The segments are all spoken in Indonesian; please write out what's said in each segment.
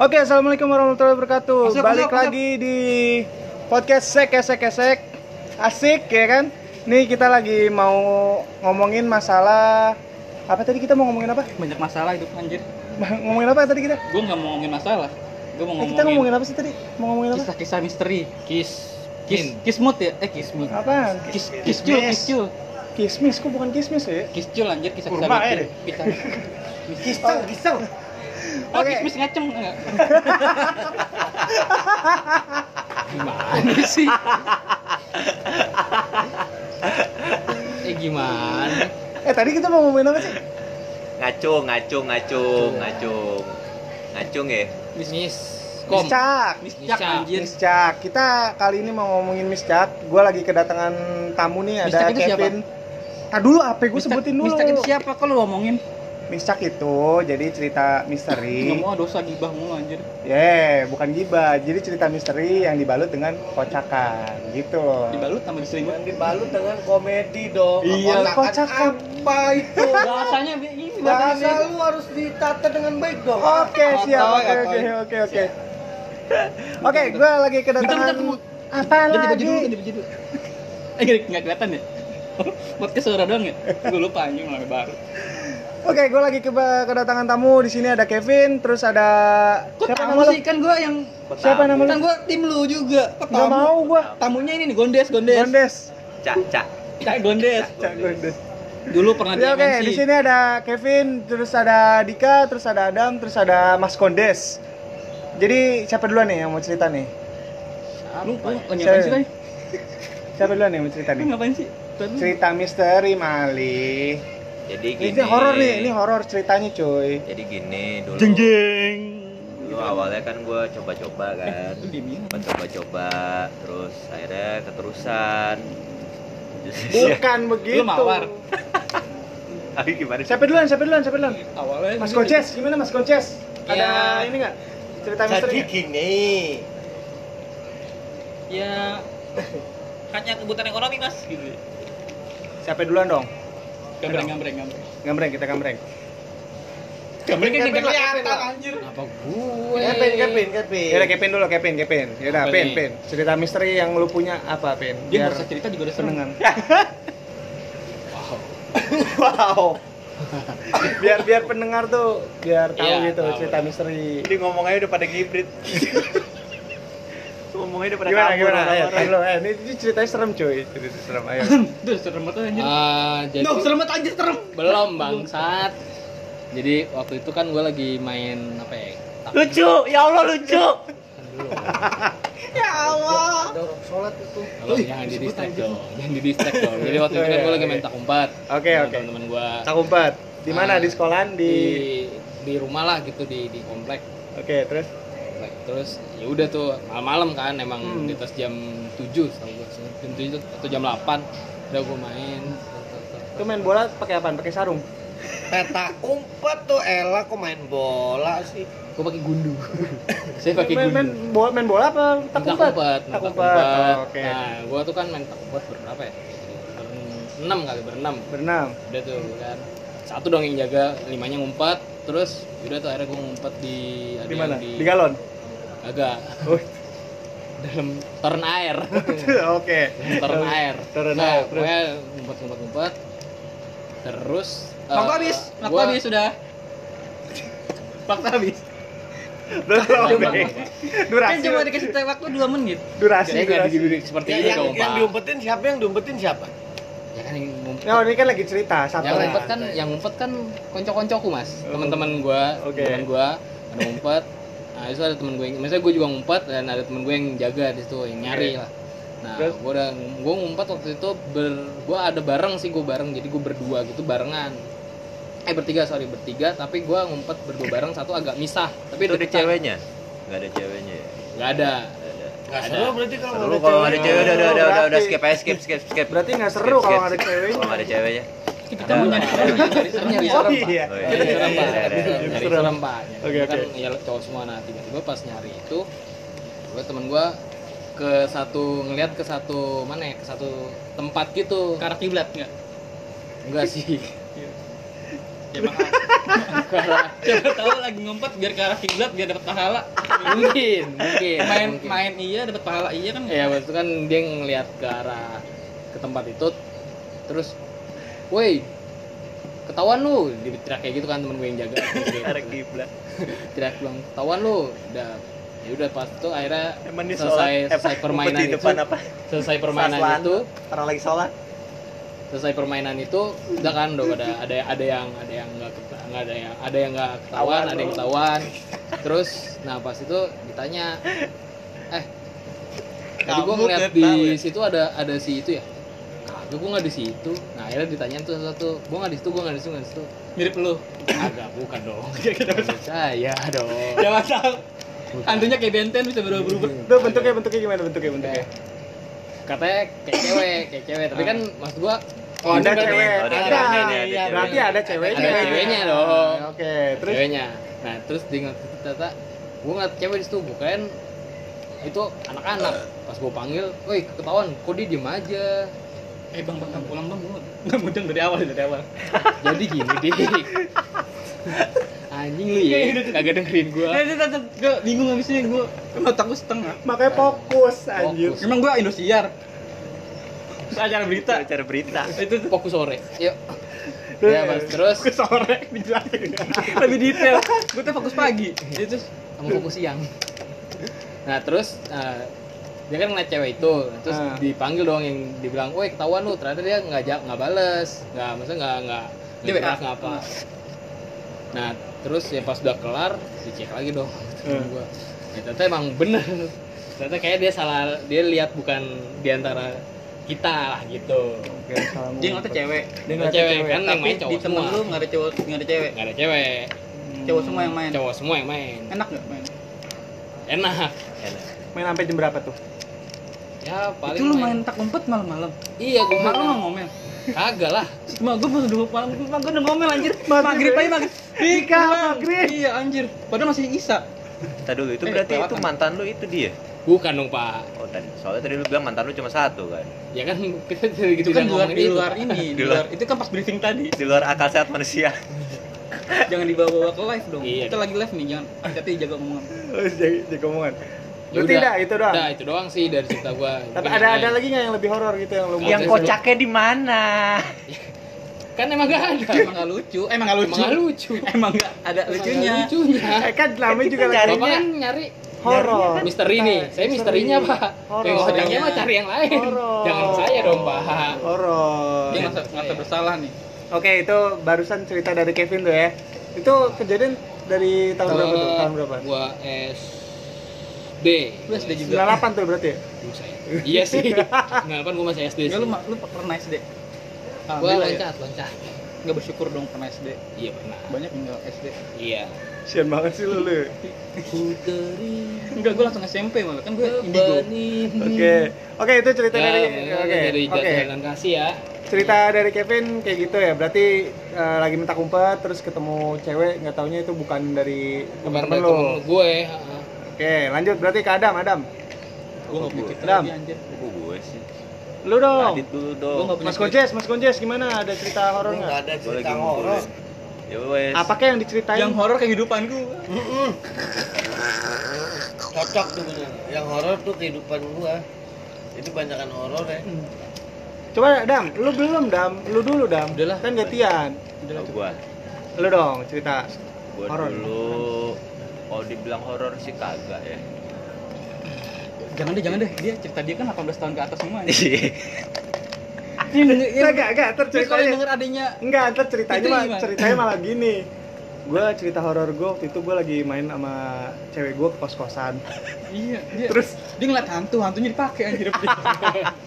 Oke, assalamualaikum warahmatullahi wabarakatuh. Masuk, Balik masuk, masuk. lagi di podcast sek esek esek asik ya kan? Nih kita lagi mau ngomongin masalah apa tadi kita mau ngomongin apa? banyak masalah hidup anjir ngomongin apa tadi kita? gue nggak mau ngomongin masalah gue mau Eh, ngomongin, kita ngomongin apa sih tadi? Mau ngomongin apa? kisah-kisah misteri Kiss. kis kismut ya eh kismut Apaan? kis kiscul kiscul Kismis, kok bukan kismis ya? kiscul anjir kisah-kisah Kurma, lucu. eh. kisah Kisang, kisang. Oh Oke. kismis ngaceng enggak Gimana sih? eh gimana? Eh tadi kita mau ngomongin apa sih? ngacung ngacung ngacung ngacung ngacung ya Bisnis. Kom. Miscak. miscak Miscak. anjir Miscak. Kita kali ini mau ngomongin Miscak. Gue lagi kedatangan tamu nih ada siapa? Kevin. Ah dulu apa gue sebutin dulu. miscak itu siapa kok lu ngomongin Miscak itu jadi cerita misteri. nggak mau dosa gibah mulu anjir Yeah, bukan gibah. Jadi cerita misteri yang dibalut dengan kocakan gitu loh. dibalut sama diselingut Yang dibalut dengan komedi dong. Iya, Kocakan apa itu? bahasanya ini Bahasa lu harus ditata dengan baik dong. Oke, siap. Kotoy, Oke, oke, oke, oke. Oke, gue lagi kedatangan Bentar, bentar, Apaan ganti baju dulu lagi? ganti baju dulu eh nggak kelihatan ya podcast suara doang ya gue lupa anjing mulai baru Oke, gue lagi ke- kedatangan tamu. Di sini ada Kevin, terus ada Kok siapa tamu sih? Kan gua yang Siapa nama lu? Kan gua tim lu juga. Kok Gak tamu? mau gue. Tamunya ini nih Gondes, Gondes. Gondes. cak cak Kayak Gondes. Cak Gondes. Dulu pernah di Ya, oke, MNC. di sini ada Kevin, terus ada Dika, terus ada Adam, terus ada Mas Kondes. Jadi siapa duluan nih yang mau cerita nih? Lu lu oh, ngapain sih? Siapa duluan nih yang mau cerita nih? ngapain sih? Cerita misteri Mali. Jadi gini Ini horor nih, ini horor ceritanya cuy. jadi gini dulu Jeng jeng. dulu awalnya kan gue coba-coba kan Lu diemin. Gua coba-coba terus akhirnya keterusan Bukan begitu. Lu mawar. tapi gimana sih Siapa duluan? Siapa duluan? Siapa duluan? Awalnya Mas. Konces, gimana Mas Konces? Ada Ya. ini nggak? Cerita Jadi misteri? gini. Ya hanya kebutuhan ekonomi mas gitu. Siapa duluan dong? Gambreng, gambreng, gambreng. Gambreng, kita gambreng. Gambreng kan kelihatan Kevin lah. anjir. Kenapa gue? Kevin, Kevin, Kevin. Ya udah Kevin dulu, Kevin, Kevin. Ya udah, Apa Pin? Pin. Cerita misteri yang lu punya apa, Pin? Dia Biar nggak usah cerita juga udah seneng. pendengar. Wow. wow. biar biar pendengar tuh biar tahu Iya, gitu tahu. cerita misteri. ini ngomongnya udah pada ngibrit ngomongnya udah pada Gimana kabur gimana? Ayo. Eh, ini, ini ceritanya serem cuy. Cerita serem ayo. Duh, serem banget anjir. Ah, jadi Duh, serem banget anjir, serem. belum bangsat. Jadi waktu itu kan gue lagi main apa ya? tak- lucu ya Allah lucu. Ya Allah. Ada orang sholat itu. Kalau jangan di distract dong, jangan di distract dong. Jadi waktu itu kan gue lagi main tak umpet. Oke, sama oke. Teman-teman gue Tak umpet. Di mana? Ah, Di sekolahan di di di rumah lah gitu di di komplek. Oke, terus Terus ya udah tuh malam-malam kan emang Hmm. di atas jam 7 tahu gue jam 7 atau jam 8 udah gue main Lu main bola pakai apaan? Pakai sarung? Peta umpet tuh Ella kok main bola sih. gue pakai gundu saya pakai gundu main bola main bola apa tak umpet? Tak umpet. umpet Oh, Oke. nah gue tuh kan main tak umpet berapa ya berenam kali berenam Berenam. udah tuh kan satu dong yang jaga limanya ngumpet terus udah tuh akhirnya gue ngumpet di ada Di mana? di, Di galon. Agak Oh. dalam toren air Oke. toren air Toren nah, air, terus? pokoknya ngumpet ngumpet ngumpet terus Waktu eh, habis, waktu gua- habis sudah. Waktu habis. Durasi. Durasi. Kan cuma dikasih waktu 2 menit. Durasi. nggak durasi. di seperti Ya, ini yang, dong yang diumpetin siapa? Yang diumpetin siapa? ya kan yang ngumpet Nah, ini kan lagi cerita, yang sabar. ngumpet kan yang ngumpet kan konco-koncoku mas teman-teman gua Oke. teman gua ada ngumpet nah itu ada temen gue yang misalnya gue juga ngumpet dan ada temen gue yang jaga di situ yang nyari lah nah Terus? gua udah gua ngumpet waktu itu ber gua ada bareng sih gua bareng jadi gua berdua gitu barengan eh bertiga sorry bertiga tapi gua ngumpet berdua bareng satu agak misah tapi itu ada ceweknya nggak ada ceweknya ya? nggak ada ada Nggak Ada. seru berarti kalau seru nggak kalau ada cewek. udah udah udah udah, skip aja skip skip skip Berarti nggak seru Skip, kalau skip. nggak ada ceweknya. kalau ada ceweknya Kita punya lah. nyari serem nyari serem Pak. iya. Iya. nyari serem pak Iya, iya, iya. nyari Serem. serem pak Oke, kan oke. ya cowok semua nah tiba-tiba pas nyari itu gue temen gue ke satu ngeliat ke satu mana ya ke satu tempat gitu ke arah kiblat enggak? enggak sih Siapa tahu. Siapa tahu lagi ngumpet biar ke arah kiblat biar dapat pahala. mungkin mungkin Main mungkin. main iya dapat pahala iya kan. ya waktu itu kan dia ngeliat ke arah ke tempat itu terus woi ketahuan lu teriak kayak gitu kan temen gue yang jaga Arah kiblat. teriak bilang ketahuan lu udah ya udah pas itu akhirnya selesai sholat, selesai permainan itu depan apa? selesai permainan Saslan. itu Orang lagi sholat. selesai permainan itu udah kan udah ada ada ada yang ada yang nggak nggak ada yang ada yang nggak ketahuan ada yang ketahuan terus nah pas itu ditanya eh tadi gua Kamu ngeliat di ya? situ ada ada si itu ya kagak gua nggak di situ nah akhirnya ditanyain tuh satu gua nggak di situ gua nggak di situ nggak di situ Mirip lu. agak bukan dong saya dong Siapa tahu. Bukan. Hantunya kayak benten bisa berubah-ubah. Tuh bentuknya bentuknya gimana bentuknya bentuknya? katanya kayak cewek kayak cewek tapi kan maksud gua Oh, ada cewek. Oh, ada Ada. Iya. Berarti ada ceweknya. Ada ceweknya dong. Oke, terus ceweknya nah terus itu ternyata gue ngeliat cewek di situ bukan itu anak-anak pas gue panggil woi ketahuan kok dia diem aja Eh bang bang, bang pulang bang, gua nggak mudeng dari awal dari awal. jadi gini dik anjing lu ya kagak dengerin gue Eh, gue gue bingung habisnya gue, kan otak gue setengah. makanya fokus anjir. Fokus. Emang gue Indosiar. Acara berita. Acara berita. Itu fokus sore yuk ya pas terus ke sore dijelasin. Lebih detail. Gue tuh fokus pagi. itu sama fokus siang nah terus eh, dia kan ngeliat cewek itu terus Ah. dipanggil dong yang dibilang woi ketahuan lu ternyata dia nggak jawab nggak bales nggak maksudnya nggak nggak Dia nggak nggak apa nah terus ya pas udah kelar dicek lagi dong Hmm. gua ya, ternyata emang bener ternyata kayak dia salah dia lihat bukan di antara kita lah gitu Oke. Dia ngeliatnya cewek. Dia Ngeliat ngeliatnya cewek, cewek. kan yang Tapi main di cowok temen semua lu nggak ada cowok nggak ada cewek. nggak ada cewek Cowok semua yang main. cowok semua yang main Enak nggak main? enak Enak. Main sampai jam berapa tuh? ya paling Itu lu main tak umpet malam-malam. iya gua main nggak ngomel. kagak lah Cuma gue pas dua malam, mak gue udah ngomel anjir. Maghrib. Maghrib aja maghrib. Ika, Bang. maghrib. Iya anjir. Padahal masih Isa. Tadi dulu itu Eh, berarti itu kelewatan. mantan lu itu dia. bukan dong pak Oh tadi soalnya tadi lu bilang mantan lu cuma satu kan. ya kan kita dari Itu kan di luar, di luar ini, di luar. Itu kan pas briefing tadi. Di luar akal sehat manusia. Jangan dibawa-bawa ke live dong. Iya. Kita lagi live nih, jangan hati-hati jaga omongan. Oh, jadi, jadi omongan. Ya Berarti udah. dah, itu doang. Udah, itu doang sih dari cerita gua. Tapi ada ada lagi nggak yang lebih horor gitu yang lu Yang kocaknya di mana? Kan emang gak ada. Emang gak lucu, emang gak lucu. Emang gak lucu. Emang gak ada Emang lucunya. gak lucunya. Eh kan namanya juga lagi Bapak kan nyari horor. misteri nih. Saya misterinya, Pak. Horor. Yang misterinya mah cari yang lain. Horor. Jangan saya dong, Pak. Horor. Dia ngerasa, ngerasa bersalah nih. Oke, itu barusan cerita dari Kevin tuh ya. Itu kejadian dari tahun berapa tuh? Tahun berapa? Gua SD. Lu SD juga. 98 tuh berarti ya? Iya sih. Nggak kan gua masih SD Ya sih. lu, lu pernah SD? Gua ya. loncat, loncat. Gak bersyukur dong pernah SD. Iya pernah. Banyak yang gak SD. Iya. Sian banget sih lu. lu. Enggak, gue langsung SMP malah. Kan gue indigo. Oke. Oke, itu cerita Ya, dari Oke. dari Oke. jalan kasih ya. Cerita dari Kevin kayak gitu ya. Berarti eh, lagi minta kumpet terus ketemu cewek nggak taunya itu bukan dari teman-teman dari lo. gue. heeh. Oke, lanjut berarti ke Adam, Adam. Gue gak punya cerita Dam. lagi anjir. Kok gue sih? Lu dong. Adit dulu Gue dong. gak punya Mas. Konjes, Mas Konjes gimana? Ada cerita horor Nggak nggak? ada cerita horor. Ya wes. Apakah yang diceritain? Yang horor kehidupan gue. Cocok tuh bener. Yang horor tuh kehidupan gua. Itu banyakan horor ya. Coba Dam, lu belum Dam, lu dulu Dam. Udah lah. Kan gantian. Kalau gua, Lu dong cerita. gua Horor. dulu Oh dibilang horor sih kagak ya. Jangan deh, jangan deh. Dia cerita dia kan 18 tahun ke atas semua. Iya. anjir. Ini denger, ya, Enggak, enggak, enggak, Terus kalau denger adanya Enggak, ntar ceritanya mah ceritanya malah gini. Gue cerita horor gue waktu itu gue lagi main sama cewek gue ke kos-kosan. Iya, dia Terus dia ngeliat hantu, hantunya dipakai anjir.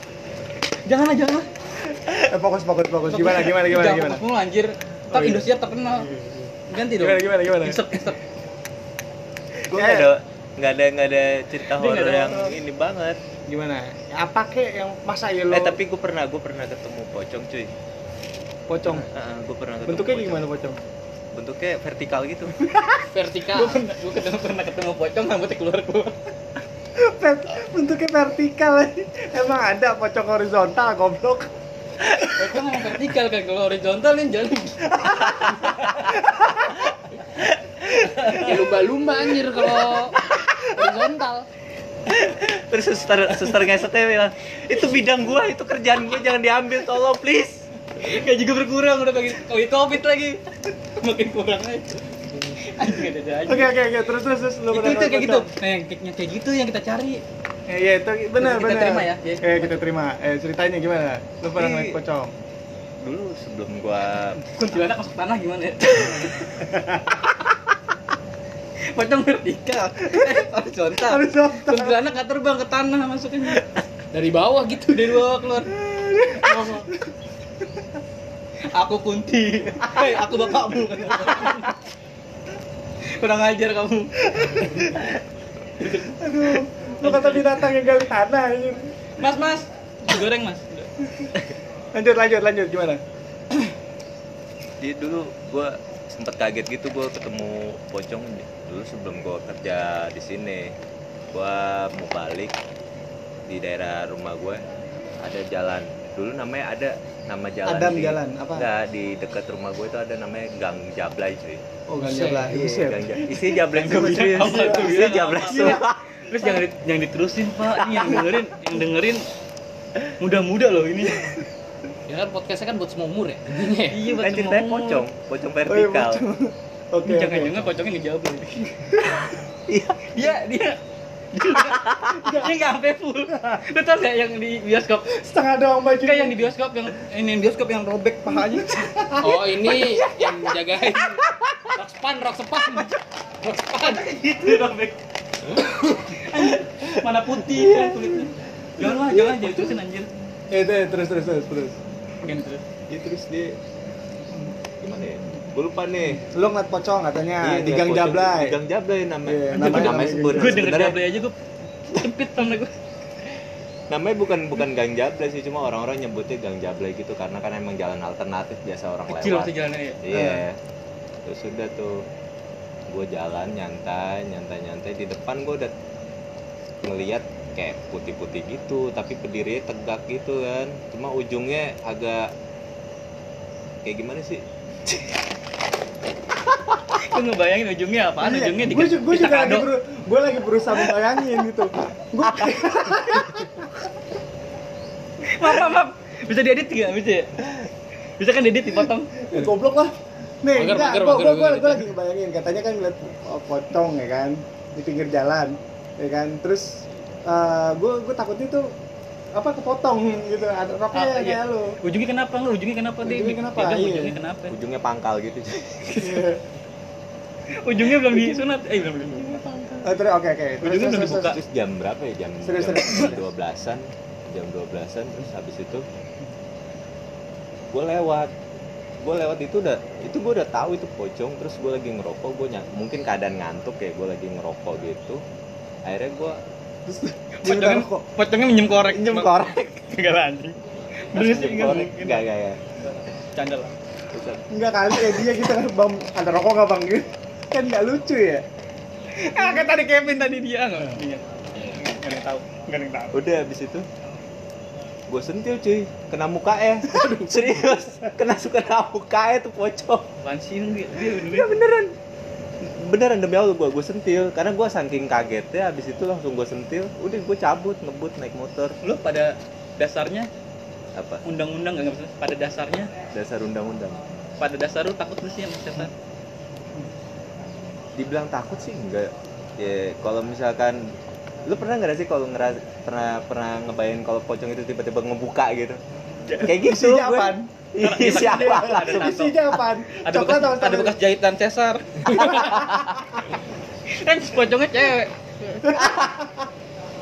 jangan lah, jangan lah. eh, fokus fokus fokus gimana gimana gimana gimana. fokus mulu anjir. Ntar Oh, iya. Indosiar terkenal. Ganti dong. Gimana gimana gimana. Insert, insert. Gue nggak ada nggak ada nggak ada cerita nggak horor ada yang horor. ini banget. Gimana? Apa kek yang masa ya lo Eh tapi gue pernah gue pernah ketemu pocong cuy. pocong? gue pernah ketemu Bentuknya pocong. gimana pocong? Bentuknya vertikal gitu. Vertikal. Gue ketemu, pernah ketemu pocong rambutnya keluar keluar. Bentuknya vertikal. Emang ada pocong horizontal goblok. Pocong yang vertikal kan kalau horizontal nih jalan. ya lumba-lumba anjir kalau horizontal Terus suster suster ngesetnya bilang, itu bidang gua, itu kerjaan gua jangan diambil, tolong please. Gaji gue berkurang udah bagi covid covid lagi. Makin kurang aja. Oke oke oke terus terus terus lu Itu itu kayak gitu. Nah, yang, kayak gitu yang kita cari. Ya, ya itu benar Kita benar. terima ya. Eh kita terima. Eh ceritanya gimana? Lu pernah ngeliat pocong? Dulu sebelum gua Kuntilanak masuk tanah gimana ya? Pocong vertikal. Horizontal. Horizontal. Kuntilanak nggak terbang ke tanah masuknya. dari bawah gitu Dari bawah keluar. Ngomong. Aku kunti. Hei, aku bapakmu. Kurang ajar kamu. Aduh, lu kata binatang yang gali tanah. Mas, mas. Goreng, mas. Lanjut lanjut lanjut gimana? Jadi dulu gua sempet kaget gitu gua ketemu pocong dulu sebelum gua kerja di sini. Gua mau balik di daerah rumah gue ada jalan. Dulu namanya ada nama jalan Adam di, jalan, apa? Enggak, di dekat rumah gue itu ada namanya Gang Jablay cuy. Oh ganja belah. Iya. Gang Ja- Isi Jablay tuh? Isi Jablay Apa? semua. Terus jangan jangan diterusin, Pak. Ini yang dengerin, yang dengerin muda-muda loh ini. Ya kan podcastnya kan buat semua umur ya intinya ya. Iya, Kan ceritanya pocong, pocong Oh, iya, vertikal. pocong. Oke. oke. Jangan-jangan pocongnya ngejawab loh. Iya. Dia dia dia nggak sampai full. Lu tau nggak yang di bioskop? Setengah doang baju. Kayak yang di bioskop yang ini yang bioskop yang robek pahanya. oh ini yang jagain rock span rock span rock span Itu robek. Mana putih kan kulitnya. Jangan lah, jangan jangan terusin anjir. Itu ya, terus terus terus terus. Terus. Iya terus dia gimana ya? Gue lupa nih. Lu ngeliat pocong katanya Iya, di Gang. Jablay. Di Gang Jablay namanya. Iya, namanya, namanya- namanya sebut. Gue denger jablay aja gue sempit sama gue. namanya bukan bukan Gang Jablay sih, cuma orang-orang nyebutnya Gang Jablay gitu karena kan emang jalan alternatif biasa orang Kecil lewat. waktu jalannya ya. Iya. Terus sudah tuh gue jalan nyantai, nyantai nyantai di depan gue udah ngelihat kayak putih-putih gitu, tapi berdirinya tegak gitu kan. Cuma ujungnya agak kayak gimana sih? Gue ngebayangin ujungnya apaan? Ujungnya di gue juga, gua di juga lagi beru, gue lagi berusaha membayangin gitu. Gue Maaf, maaf, maaf. Bisa diedit nggak? Bisa ya? Bisa kan diedit dipotong? ya, goblok lah. Nih, Mager, enggak, mager, gue gue gue lagi ngebayangin katanya kan ngeliat oh, pocong ya kan di pinggir jalan, ya kan. Terus gue gue takutnya tuh apa kepotong gitu ada roknya Ah, iya. kayak lu. Ujungnya kenapa? Lu ujungnya kenapa dia? Ujungnya kenapa? Pegang Iya. Ujungnya kenapa? Ujungnya pangkal gitu. Iya. Ujungnya belum disunat. Eh, belum belum. Oh, terus oke oke. Terus, Ujungnya belum terus, dibuka. Terus jam berapa ya? Jam Serius, jam serius. 12-an. Jam 12-an terus habis itu gue lewat gue lewat itu udah itu gue udah tahu itu pocong terus gue lagi ngerokok gue mungkin keadaan ngantuk ya gue lagi ngerokok gitu akhirnya gue terus dia Pocongnya, pocongnya minjem korek. Minjem korek. Enggak lah anjing. Sih enggak mungkin. enggak enggak ya Canda lah. Enggak kali ya dia gitu kan bang ada rokok nggak bang gitu kan nggak lucu ya Ah, kayak tadi Kevin tadi dia enggak. Iya. Enggak ada yang tahu. Enggak ada yang tahu. udah habis itu gue sentil cuy kena muka ya serius kena suka kena muka ya tuh pocong Apaan sih dia? Dia ya bener. beneran beneran demi Allah gue gue sentil. Karena gue saking kagetnya habis itu langsung gue sentil. Udah gue cabut ngebut naik motor. Lu pada dasarnya? Apa? Undang-undang enggak maksudnya? Pada dasarnya? Dasar undang-undang. Pada dasar lu takut lu sih sama setan dibilang takut sih enggak. Ya kalau misalkan lu pernah nggak sih kalau ngeras pernah pernah ngebayangin kalau pocong itu tiba-tiba ngebuka gitu? Kayak gitu gue apaan? isinya apa Ada langsung? isinya apaan? Ada coklat bekas, ada bekas jahitan Cesar kan pocongnya cewek.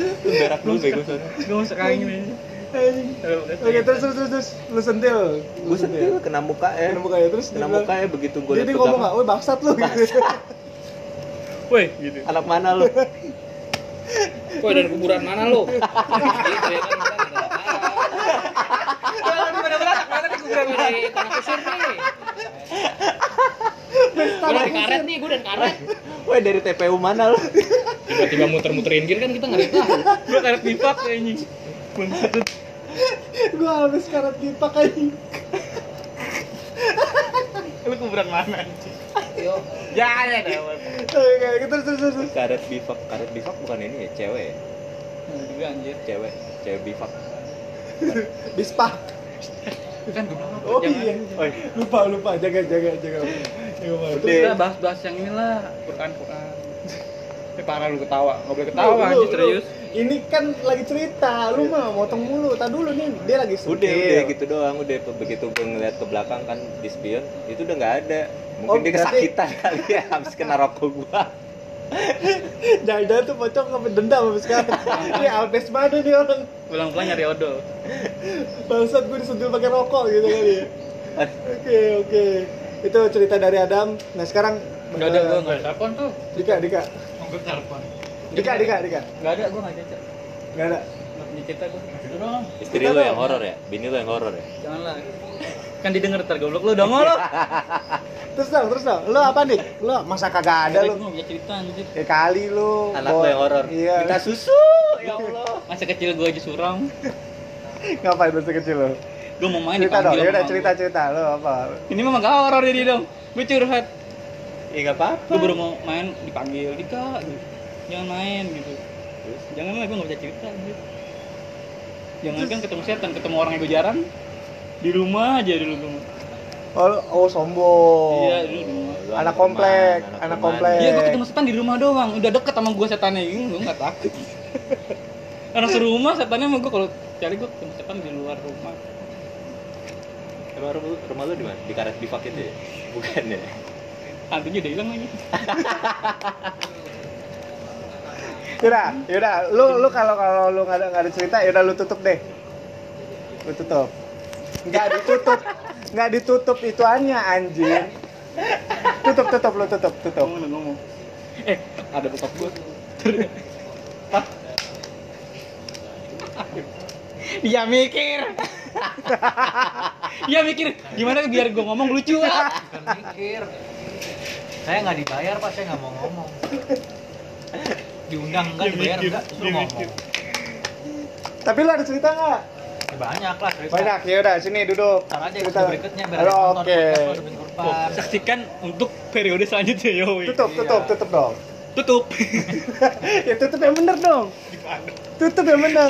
Lu berak dulu bego soalnya gue masuk angin ini. Oke terus terus terus. terus lu sentil. gue sentil kena muka ya. Kena muka ya terus kena muka ya begitu gue dia ngomong nggak, woi bangsat lu. Woi gitu. Anak mana lu? Woi dari kuburan mana lo? gitu ya kan kita nggak tahu. Jangan pada beratak mana nih kuburan Gue dari tanah kusir nih. Gue dari karet nih, gue dari karet. Woi dari TPU mana lu Tiba-tiba muter-muterin gini kan kita nggak tahu. gue karet bifak kayaknya. Gua habis karat pipa kayak Lu kuburan mana anjing? Yo. Ya ya gitu terus terus terus. karet bifak karet bifak bukan ini ya cewek ya? Juga anjir. cewek cewek bifak Bispa. Kan gue bilang Oh jangan. iya. Lupa lupa jaga jaga jaga. Banget. Terus kita bahas-bahas yang inilah Quran Quran. Ini parah lu ketawa, nggak boleh ketawa Lu- anjir lu- serius. Ini kan lagi cerita, lu mah motong mulu. Tak dulu nih, dia lagi udah udah gitu doang udah begitu gue ngeliat ke belakang kan di spion itu udah nggak ada mungkin Oh, dia kesakitan kali ya habis kena rokok gua Jangan-jangan tuh pocong sampai dendam habis sekarang. Ini Alpes mana nih orang? Pulang-pulang nyari odol. Bangsat gue disentil pakai rokok gitu kali ya. Oke, oke. Itu cerita dari Adam. Nah, sekarang Enggak ada gua enggak ada telepon tuh. Dika, Dika. Mau telepon. Dika, Dika, Dika. Enggak ada gua enggak cerita. Enggak ada. Enggak gua. Itu doang. istri Kita lo yang horor ya bini lo yang horor ya Janganlah. Kan didengar ntar goblok lu dong lo. Terus dong, terus dong. Lu apa nih? Lu masa kagak ada nggak punya cerita anjir. Ya kali lu. anak lo yang horor Iya. minta susu ya allah Masa kecil gua aja suram. Ngapain masa kecil lu? Gua mau main Cerita dong. dipanggil Ya udah sama cerita cerita lu apa? Ini memang gak horor ini dong. Gue curhat. ya nggak apa-apa Gue baru mau main dipanggil Dika gitu. Jangan main gitu. Janganlah gue gak bisa cerita gitu. Jangan kan ketemu setan, ketemu orang yang gue jarang. Di rumah aja dulu gue. Oh, oh sombong. Iya, dulu di Anak komplek, anak rumahan. komplek. Iya, gue ketemu setan di rumah doang. Udah deket sama gue setannya, gue gak takut. Orang serumah setannya sama gue kalau cari gue ketemu setan di luar rumah. Emang rumah, rumah lu di mana? Di karet bifak itu ya? Bukan ya? Hantunya udah hilang lagi. Yaudah, yaudah. Lu lu kalau kalau lu nggak ada nggak ada cerita, yaudah lu tutup deh. Lu tutup. Nggak ditutup, nggak ditutup ituannya anjir. Tutup, tutup, lu tutup, tutup. Ngomong, ngomong. Eh, ada bokap gue. Dia mikir. Dia mikir gimana biar gue ngomong lucu. Bukan mikir. Saya nggak dibayar pak, saya nggak mau ngomong. Diundang enggak, dibayar enggak, suruh ngomong. Tapi lu ada cerita nggak? Ya, banyak lah cerita. Banyak, yaudah sini duduk. Ntar aja Cerita. berikutnya biar nonton Oke. Kurban. Saksikan untuk periode selanjutnya yo. Tutup, tutup, tutup dong. Tutup. ya tutup yang bener dong. Tutup yang bener.